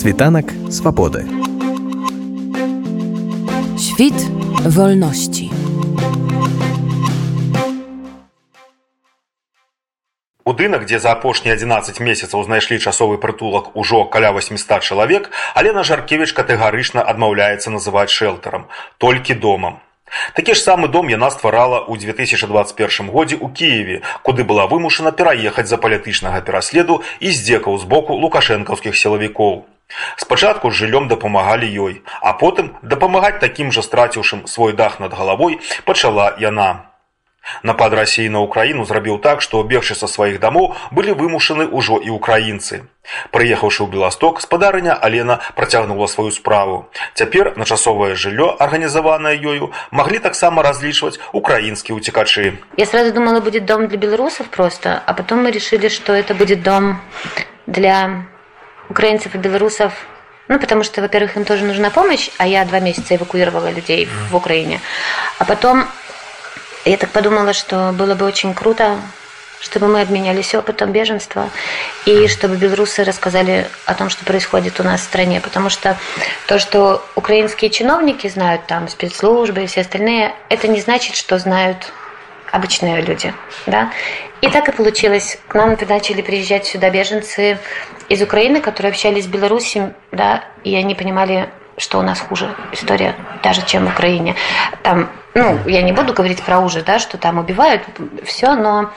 Світанак свабоды. Świt wolności. Будынак, дзе за апошнія 11 месяцаў знайшлі часовы прытулак ужо каля 800 чалавек, Алена Жаркевіч катэгарычна адмаўляецца называць шэлтарам, толькі домам. Такі ж самы дом яна стварала ў 2021 годзе ў Кіеве, куды была вымушана пераехаць за палітычнага пераследу і здзекаў з боку лукашэнкаўскіх сілавікоў. Спачатку з жыллём дапамагалі ёй, а потым дапамагаць такім жа страціўшым свой дах над галавой пачала яна. Напад рассіі на ўкраіну зрабіў так, што бегчы са сваіх дамоў былі вымушаны ўжо і ўкраінцы. Прыехаўшы ў Беласток, спадарыня Алена працягнула сваю справу. Цяпер на часовае жыллё, арганізаванае ёю, маглі таксама разлічваць украінскія ўцекачы. Я сразу думала, будет дом для белорусов просто, а потом мы решили, что это будет дом для украинцев и белорусов ну, потому что, во-первых, им тоже нужна помощь, а я два месяца эвакуировала людей в Украине. А потом я так подумала, что было бы очень круто, чтобы мы обменялись опытом беженства и чтобы белорусы рассказали о том, что происходит у нас в стране. Потому что то, что украинские чиновники знают там спецслужбы и все остальные, это не значит, что знают обычные люди. Да? И так и получилось. К нам начали приезжать сюда беженцы из Украины, которые общались с Беларусью, да, и они понимали, что у нас хуже история, даже чем в Украине. Там, ну, я не буду говорить про ужас, да, что там убивают, все, но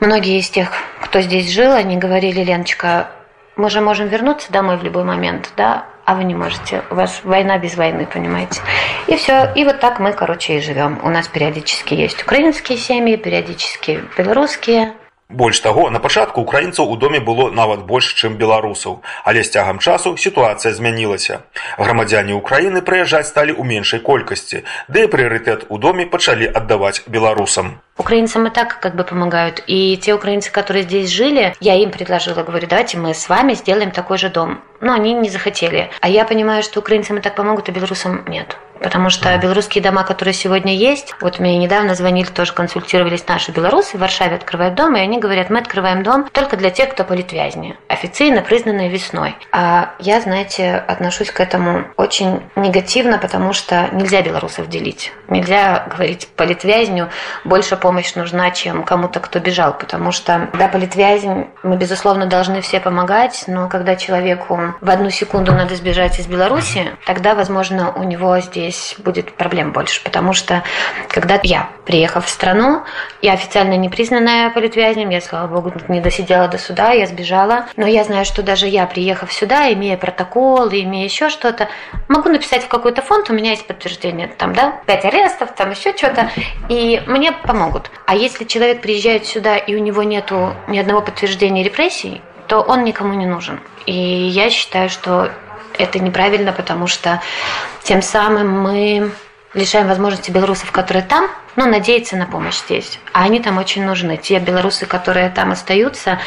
многие из тех, кто здесь жил, они говорили, Леночка, мы же можем вернуться домой в любой момент, да, а вы не можете. У вас война без войны, понимаете? И все. И вот так мы, короче, и живем. У нас периодически есть украинские семьи, периодически белорусские. Больш таго, на пачатку украінцаў у доме было нават больш, чым беларусаў, але з цягам часу сітуацыя змянілася. Грамадзяне ўкраіны прыязджаць сталі ў меншай колькасці, ды і прыярытэт у доме пачалі аддаваць беларусам. Украинцам и так как бы помогают. И те украинцы, которые здесь жили, я им предложила, говорю, давайте мы с вами сделаем такой же дом. Но они не захотели. А я понимаю, что украинцам и так помогут, а белорусам нет. Потому что белорусские дома, которые сегодня есть, вот мне недавно звонили, тоже консультировались наши белорусы, в Варшаве открывают дом, и они говорят, мы открываем дом только для тех, кто политвязни, официально признанные весной. А я, знаете, отношусь к этому очень негативно, потому что нельзя белорусов делить. Нельзя говорить политвязню, больше помощь нужна, чем кому-то, кто бежал, потому что, да, политвязнь, мы, безусловно, должны все помогать, но когда человеку в одну секунду надо сбежать из Беларуси, тогда, возможно, у него здесь будет проблем больше, потому что когда я, приехав в страну, я официально не признанная политвязнем, я, слава богу, не досидела до суда, я сбежала, но я знаю, что даже я, приехав сюда, имея протокол, имея еще что-то, могу написать в какой-то фонд, у меня есть подтверждение, там, да, пять арестов, там еще что-то, и мне помогут. А если человек приезжает сюда, и у него нету ни одного подтверждения репрессий, то он никому не нужен. И я считаю, что это неправильно, потому что тем самым мы лишаем возможности белорусов, которые там, ну, надеяться на помощь здесь. А они там очень нужны. Те белорусы, которые там остаются,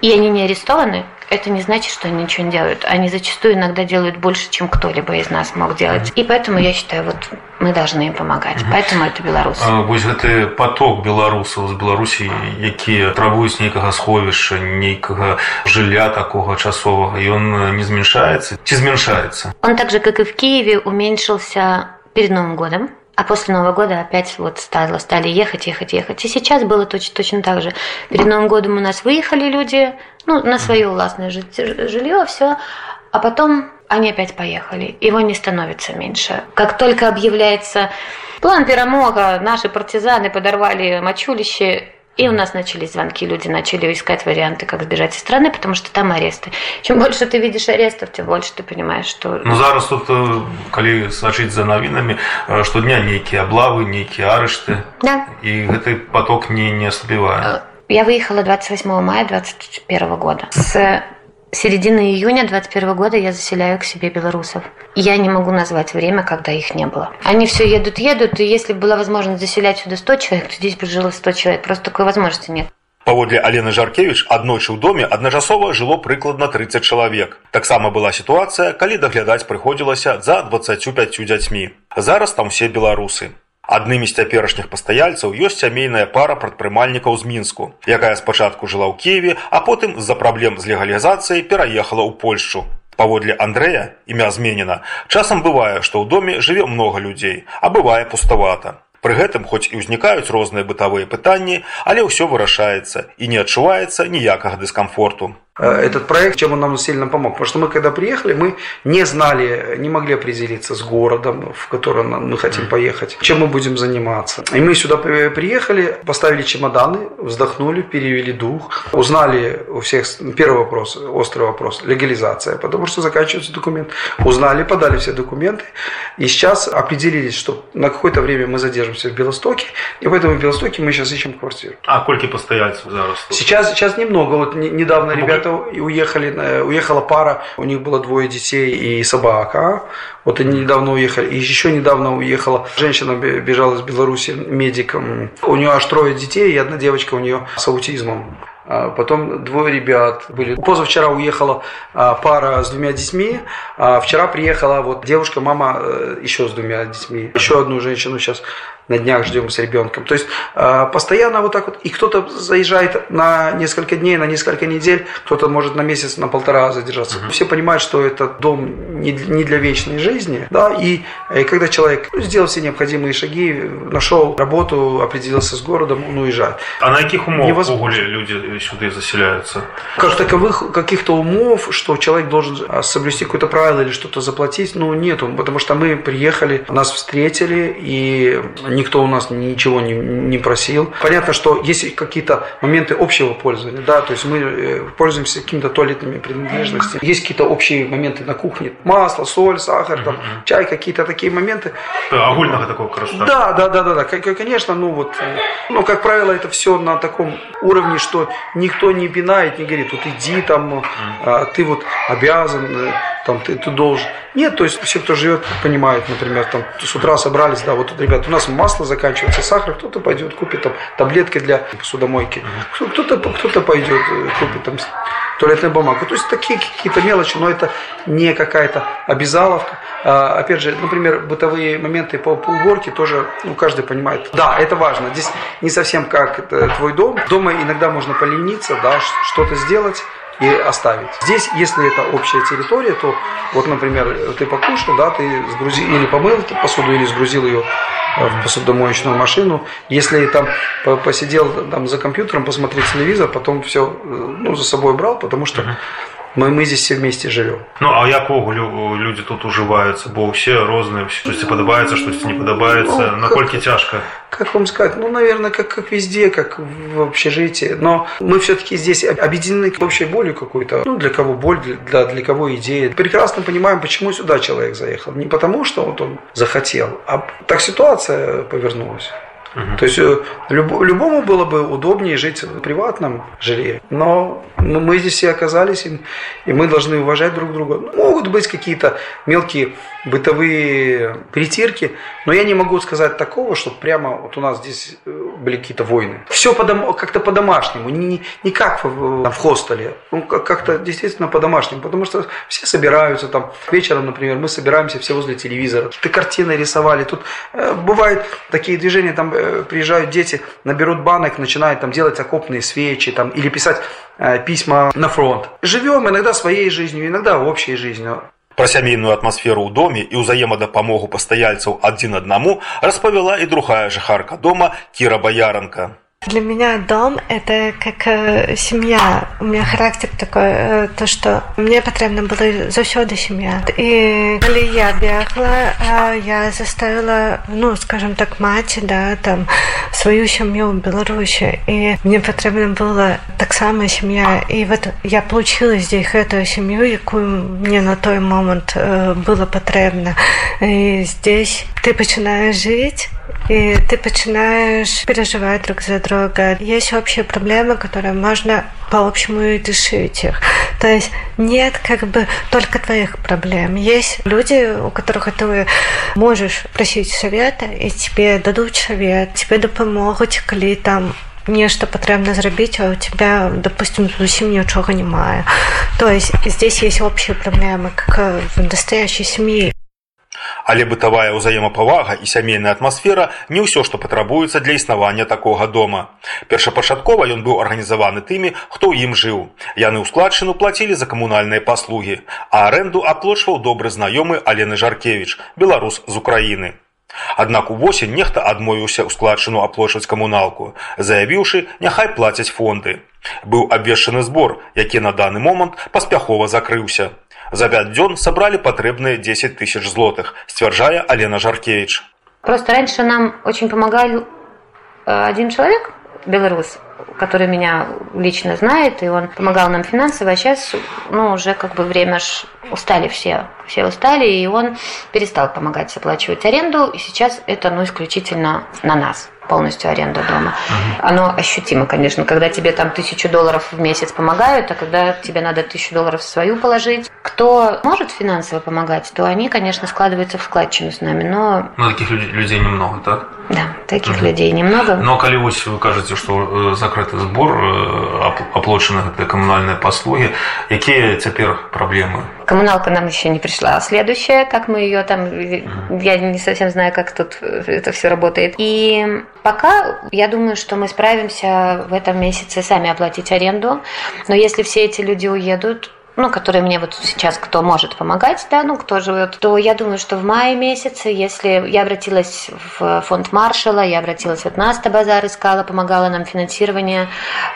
и они не арестованы, это не значит, что они ничего не делают. Они зачастую иногда делают больше, чем кто-либо из нас мог делать. И поэтому я считаю, вот мы должны им помогать. Угу. Поэтому это белорусы. А, вось гэты поток беларусаў з Беларусі, якія трабуюць нейкага сховішча, нейкага жылля такого часовага, и он не зменшается, ці зменшается? Он так же, как и в Киеве, уменьшился перед Новым годом. А после Нового года опять вот стало, стали ехать, ехать, ехать. И сейчас было точно, точно так же. Перед Новым годом у нас выехали люди, ну, на свое властное жилье, все. А потом они опять поехали. Его не становится меньше. Как только объявляется план перемога, наши партизаны подорвали мочулище, и у нас начались звонки, люди начали искать варианты, как сбежать из страны, потому что там аресты. Чем больше ты видишь арестов, тем больше ты понимаешь, что... Ну, зараз тут, когда сочить за новинами, что дня некие облавы, некие арешты. Да. И этот поток не, не ослабевает. Я выехала 28 мая 2021 года. С середины июня 2021 года я заселяю к себе белорусов. Я не могу назвать время, когда их не было. Они все едут, едут, и если бы была возможность заселять сюда 100 человек, то здесь бы жило 100 человек. Просто такой возможности нет. Паводле Алены Жаркевіч аднойчы ў доме адначасова жыло прыкладна 30 чалавек. Таксама была сітуацыя, калі даглядаць прыходзілася за 25 дзяцьмі. Зараз там усе беларусы. Аднымі з цяперашніх пастаяльцаў ёсць сямейная пара прадпрымальнікаў з мінску, якая спачатку жыла ў Киеве, а потым з-за праблем з легалізацыяй пераехала ў Польшчу. Паводле Андрэя, імя зменена, часам бывае, што ў доме жыве много людзей, а бывае пуставата. Пры гэтым хоць і ўзнікаюць розныя бытавыя пытанні, але ўсё вырашаецца і не адчуваецца ніякага дыскамфорту. Э, этот проект, чем он нам сильно помог. Потому что мы, когда приехали, мы не знали, не могли определиться с городом, в который мы хотим поехать, чем мы будем заниматься. И мы сюда приехали, поставили чемоданы, вздохнули, перевели дух, узнали у всех, первый вопрос, острый вопрос, легализация, потому что заканчивается документ. Узнали, подали все документы, и сейчас определились, что на какое-то время мы задержимся в Белостоке, и поэтому в Белостоке мы сейчас ищем квартиру. А сколько постояльцев зараз? Сейчас, сейчас немного. Вот недавно ребята это уехали, уехала пара, у них было двое детей и собака. Вот они недавно уехали. И еще недавно уехала женщина, бежала из Беларуси медиком. У нее аж трое детей, и одна девочка у нее с аутизмом. А потом двое ребят были. Позавчера уехала а, пара с двумя детьми. А вчера приехала вот девушка, мама э, еще с двумя детьми. Еще одну женщину сейчас на днях ждем с ребенком. То есть постоянно вот так вот. И кто-то заезжает на несколько дней, на несколько недель, кто-то может на месяц, на полтора задержаться. Угу. Все понимают, что это дом не, не для вечной жизни. Да? И, и э, когда человек сделал все необходимые шаги, нашел работу, определился с городом, он уезжает. А на каких умов Невозможно. люди сюда заселяются? Как таковых каких-то умов, что человек должен а, соблюсти какое-то правило или что-то заплатить, ну нету. Потому что мы приехали, нас встретили, и никто у нас ничего не, не просил. Понятно, что есть какие-то моменты общего пользования, да, то есть мы э, пользуемся какими-то туалетными принадлежностями. Есть какие-то общие моменты на кухне, масло, соль, сахар, там, чай, какие-то такие моменты. Огульного такого красота. Да, да, да, да, да, конечно, ну вот, э, ну как правило, это все на таком уровне, что никто не пинает, не говорит, вот иди там, а, ты вот обязан, э, там, ты, ты должен. Нет, то есть все, кто живет, понимают, например, там с утра собрались, да, вот тут, ребят, у нас масло заканчивается, сахар, кто-то пойдет купит там таблетки для посудомойки, кто-то кто-то пойдет э, купит там туалетную бумагу. То есть такие какие-то мелочи, но это не какая-то обязаловка. А, опять же, например, бытовые моменты по, по уборке тоже ну, каждый понимает. Да, это важно. Здесь не совсем как твой дом. Дома иногда можно полениться, да, что-то сделать и оставить. Здесь, если это общая территория, то вот, например, ты покушал, да, ты сгрузил или помыл посуду, или сгрузил ее э, в посудомоечную машину. Если там посидел там за компьютером, посмотреть телевизор, потом все э, ну, за собой брал, потому что мы, мы здесь все вместе живем. Ну, а як люди тут уживаются? Бо все розные, что-то подобается, что-то не подобается. Ну, Насколько тяжко? Как вам сказать? Ну, наверное, как, как везде, как в общежитии. Но мы все-таки здесь объединены общей болью какой-то. Ну, для кого боль, для, для кого идея. Прекрасно понимаем, почему сюда человек заехал. Не потому, что вот он захотел, а так ситуация повернулась. Угу. То есть э, люб, любому было бы удобнее жить в приватном жилье. Но мы здесь все оказались, и мы должны уважать друг друга. Могут быть какие-то мелкие бытовые притирки, но я не могу сказать такого, что прямо вот у нас здесь э, были какие-то войны. Все по как-то по-домашнему, не, не как в, в хостеле, ну, как-то действительно по-домашнему, потому что все собираются там вечером, например, мы собираемся все возле телевизора, ты картины рисовали, тут э, бывают такие движения, там э, приезжают дети, наберут банок, начинают там делать окопные свечи там, или писать э, письма на фронт. Живем иногда своей жизнью, иногда общей жизнью. Пра сямейную атмасферу ў доме і ўзаемадапамогу пастаяльцаў адзін аднаму распавяла і другая жыхарка дома Кіра Баяранка. Для меня дом — это как э, семья. У меня характер такой, э, то, что мне потребна была заўсёды семья. И когда я бегла, а я заставила, ну, скажем так, мать, да, там, свою семью в Беларуси. И мне потребна была так само семья. И вот я получила здесь эту семью, якую мне на той момент э, было потребно. И здесь ты начинаешь жить, и ты начинаешь переживать друг за друга. Есть общие проблемы, которые можно по-общему и решить их. То есть нет как бы только твоих проблем. Есть люди, у которых ты можешь просить совета, и тебе дадут совет, тебе допомогут, коли там нешта патрэбна зрабіць а у тебя допустим зусім нічога не мае то есть здесь есть общие проблемы как в настоящей семьи Але бытавая ўзаемапавага і сямейная атмасфера не ўсё, што патрабуецца для існавання такога дома. Першапачаткова ён быў арганізаваны тымі, хто ў ім жыў. Яны ў складчыну плацілі за камунальныя паслугі, а аренду аплочваў добры знаёмы Алены Жаркевіч, беларус з Украіны. Аднак увосень нехта адмовіўся ў складчыну аплочваць камуналку, заявіўшы, няхай плацяць фонды. Быў абвешчаны збор, які на даны момант паспяхова закрыўся. За пять дзён сабралі патрэбныя 10 тысяч злотых, сцвярджае Алена Жаркевич. Просто раньше нам очень помогал э, один человек, белорус, который меня лично знает, и он помогал нам финансово, а сейчас, ну, уже как бы время ж устали все, все устали, и он перестал помогать оплачивать аренду, и сейчас это, ну, исключительно на нас полностью аренду дома. Угу. Оно ощутимо, конечно, когда тебе там тысячу долларов в месяц помогают, а когда тебе надо тысячу долларов свою положить. Кто может финансово помогать, то они, конечно, складываются в складчину с нами, но... Но таких людей немного, так? Да, таких угу. людей немного. Но калі вось вы кажаце, што закрыты збор аплочаны гэтыя камунальныя паслугі, якія цяпер праблемы? Коммуналка нам еще не пришла. Следующая, как мы ее там, я не совсем знаю, как тут это все работает. И пока я думаю, что мы справимся в этом месяце сами оплатить аренду. Но если все эти люди уедут, ну, которые мне вот сейчас кто может помогать, да, ну, кто живет, то я думаю, что в мае месяце, если я обратилась в фонд Маршала, я обратилась вот Наста Базар, искала, помогала нам финансирование,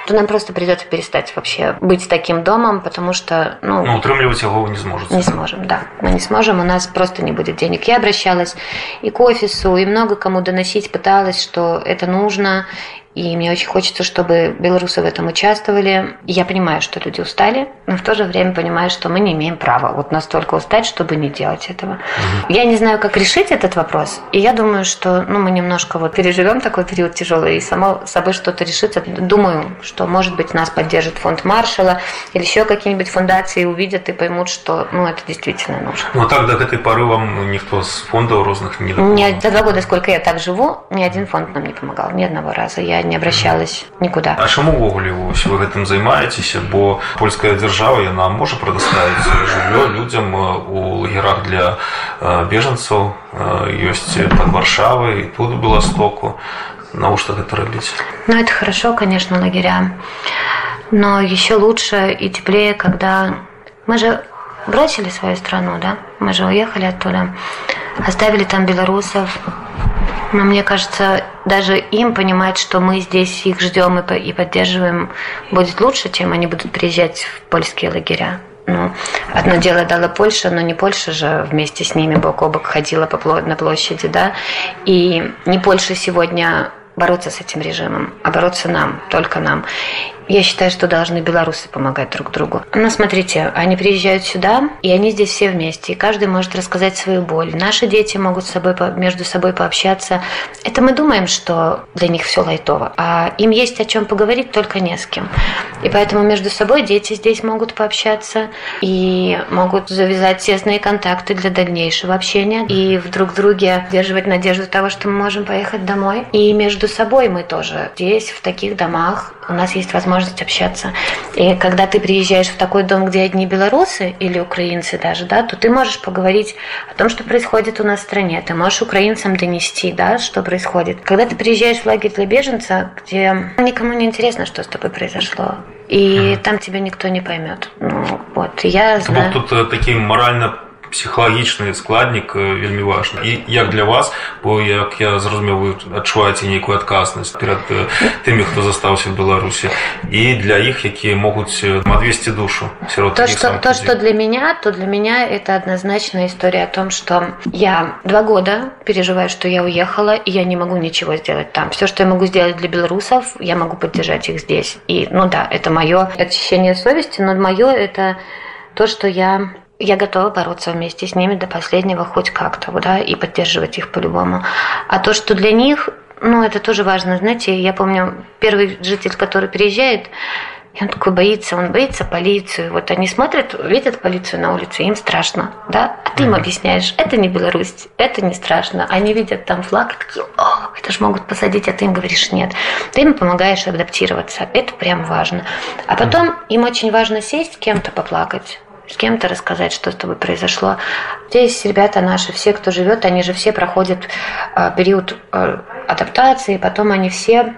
то нам просто придется перестать вообще быть таким домом, потому что, ну... Ну, утримливать его не сможете. Не сможем, да. Мы не сможем, у нас просто не будет денег. Я обращалась и к офису, и много кому доносить пыталась, что это нужно, и мне очень хочется, чтобы белорусы в этом участвовали. Я понимаю, что люди устали, но в то же время понимаю, что мы не имеем права вот настолько устать, чтобы не делать этого. Угу. Я не знаю, как решить этот вопрос. И я думаю, что ну, мы немножко вот переживем такой период тяжелый и само собой что-то решится. Думаю, что, может быть, нас поддержит фонд Маршала или еще какие-нибудь фундации увидят и поймут, что ну, это действительно нужно. Ну, так до этой поры вам никто с фондов разных не допомагав? Нет, за два года, сколько я так живу, ни один фонд нам не помогал, ни одного раза. Я не обращалась никуда. А чаму увогуле вось вы гэтым займаецеся бо польская дзяржава яна можа прадаставіць жыллё людзям у лагерах для бежанцаў ёсць под варшавай і тут беластоку навошта гэта рабіць ну это хорошо конечно лагеря но еще лучше и теплее когда мы же бросили свою страну да мы же уехали оттуда оставили там белорусов но мне кажется, даже им понимать, что мы здесь их ждем и поддерживаем, будет лучше, чем они будут приезжать в польские лагеря. Ну, одно дело дала Польша, но не Польша же вместе с ними бок о бок ходила по, на площади, да, и не Польша сегодня бороться с этим режимом, а бороться нам, только нам. Я считаю, что должны белорусы помогать друг другу. Ну, смотрите, они приезжают сюда, и они здесь все вместе, и каждый может рассказать свою боль. Наши дети могут с собой, между собой пообщаться. Это мы думаем, что для них все лайтово, а им есть о чем поговорить, только не с кем. И поэтому между собой дети здесь могут пообщаться и могут завязать тесные контакты для дальнейшего общения и в друг друге держать надежду того, что мы можем поехать домой. И между собой мы тоже здесь, в таких домах, у нас есть возможность общаться. И когда ты приезжаешь в такой дом, где одни белорусы или украинцы даже, да, то ты можешь поговорить о том, что происходит у нас в стране. Ты можешь украинцам донести, да, что происходит. Когда ты приезжаешь в лагерь для беженца, где никому не интересно, что с тобой произошло, и mm. там тебя никто не поймет. Ну, вот, я знаю... Вот тут такие морально псіхалагічны складнік вельмі важны і як для вас бо як я зразумеў вы адчуваеце нейкую адказнасць перад тымі хто застаўся в беларусі і для іх якія могуць адвесці душу то что то что для меня то для меня это однозначная история о том что я два года переживаю что я уехала и я не могу ничего сделать там все что я могу сделать для белорусов я могу поддержать их здесь и ну да это мое очищение совести но мое это то что я я готова бороться вместе с ними до последнего хоть как-то, да, и поддерживать их по-любому. А то, что для них, ну, это тоже важно, знаете, я помню, первый житель, который приезжает, и он такой боится, он боится полицию. Вот они смотрят, видят полицию на улице, им страшно, да? А ты им объясняешь, это не Беларусь, это не страшно. Они видят там флаг и такие, о, это же могут посадить, а ты им говоришь нет. Ты им помогаешь адаптироваться, это прям важно. А потом им очень важно сесть с кем-то поплакать с кем-то рассказать, что с тобой произошло. Здесь ребята наши, все, кто живет, они же все проходят э, период э, адаптации, потом они все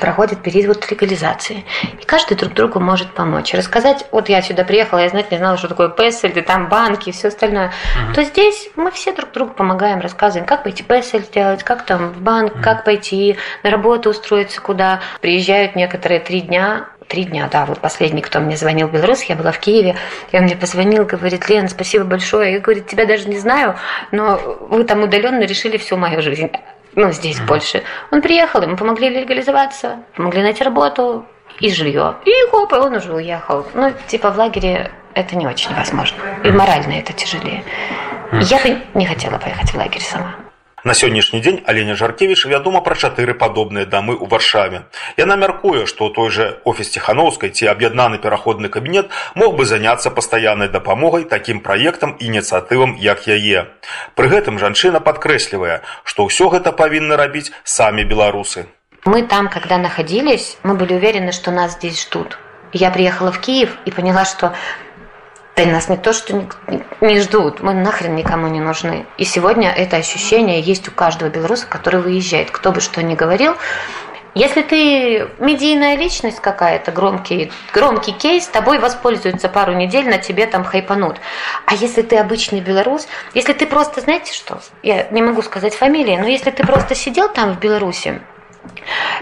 проходит период легализации. И каждый друг другу может помочь. Рассказать, вот я сюда приехала, я знать не знала, что такое песель, там банки и все остальное. Uh-huh. То здесь мы все друг другу помогаем, рассказываем, как пойти песель сделать, как там в банк, uh-huh. как пойти на работу устроиться, куда. Приезжают некоторые три дня, три дня, да, вот последний, кто мне звонил, белорус, я была в Киеве, и он мне позвонил, говорит, Лен, спасибо большое. Я, говорю, тебя даже не знаю, но вы там удаленно решили всю мою жизнь ну, здесь mm-hmm. больше. Он приехал, ему помогли легализоваться, помогли найти работу и жилье. И хоп, и он уже уехал. Ну, типа в лагере это не очень возможно. И морально это тяжелее. Mm-hmm. Я бы не хотела поехать в лагерь сама. На сённяшні дзень Алене Жаркевіч вядома пра чатыры падобныя дамы ў варшаве. Яна мяркуе, што той жа офіс ціханаўскай ці аб'яднаны пераходны кабінет мог бы заняцца пастаяннай дапамогай такім праектам і ініцыятывам як яе. Пры гэтым жанчына падкрэслівае, што ўсё гэта павінны рабіць самі беларусы. Мы там, когда находились, мы были уверены, что нас здесь ждут. Я приехала в Киев и поняла, что да нас не то, что не ждут, мы нахрен никому не нужны. И сегодня это ощущение есть у каждого белоруса, который выезжает. Кто бы что ни говорил, если ты медийная личность какая-то, громкий, громкий кейс, тобой воспользуются пару недель, на тебе там хайпанут. А если ты обычный белорус, если ты просто, знаете что, я не могу сказать фамилии, но если ты просто сидел там в Беларуси,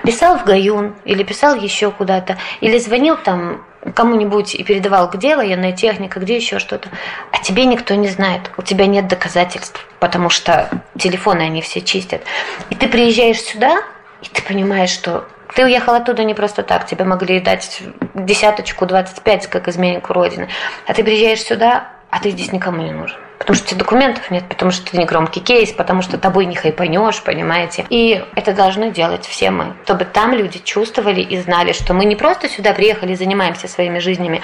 писал в Гаюн или писал еще куда-то, или звонил там кому-нибудь и передавал, где военная техника, где еще что-то, а тебе никто не знает, у тебя нет доказательств, потому что телефоны они все чистят. И ты приезжаешь сюда, и ты понимаешь, что ты уехал оттуда не просто так, тебе могли дать десяточку, 25, как изменнику Родины, а ты приезжаешь сюда, а ты здесь никому не нужен. Потому что тебе документов нет, потому что ты не громкий кейс, потому что тобой не хайпанешь, понимаете. И это должны делать все мы, чтобы там люди чувствовали и знали, что мы не просто сюда приехали и занимаемся своими жизнями,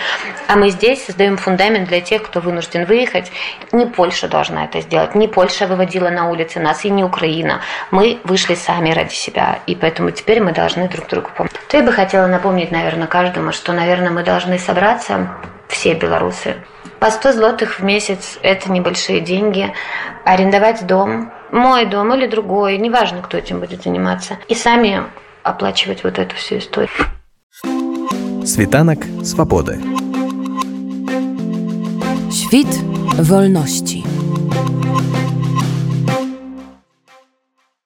а мы здесь создаем фундамент для тех, кто вынужден выехать. Не Польша должна это сделать, не Польша выводила на улицы нас, и не Украина. Мы вышли сами ради себя, и поэтому теперь мы должны друг другу помочь. То я бы хотела напомнить, наверное, каждому, что, наверное, мы должны собраться, все белорусы, по 100 злотых в месяц – это небольшие деньги. Арендовать дом, мой дом или другой, неважно, кто этим будет заниматься. И сами оплачивать вот эту всю историю. Світанок свободи. Świt wolności.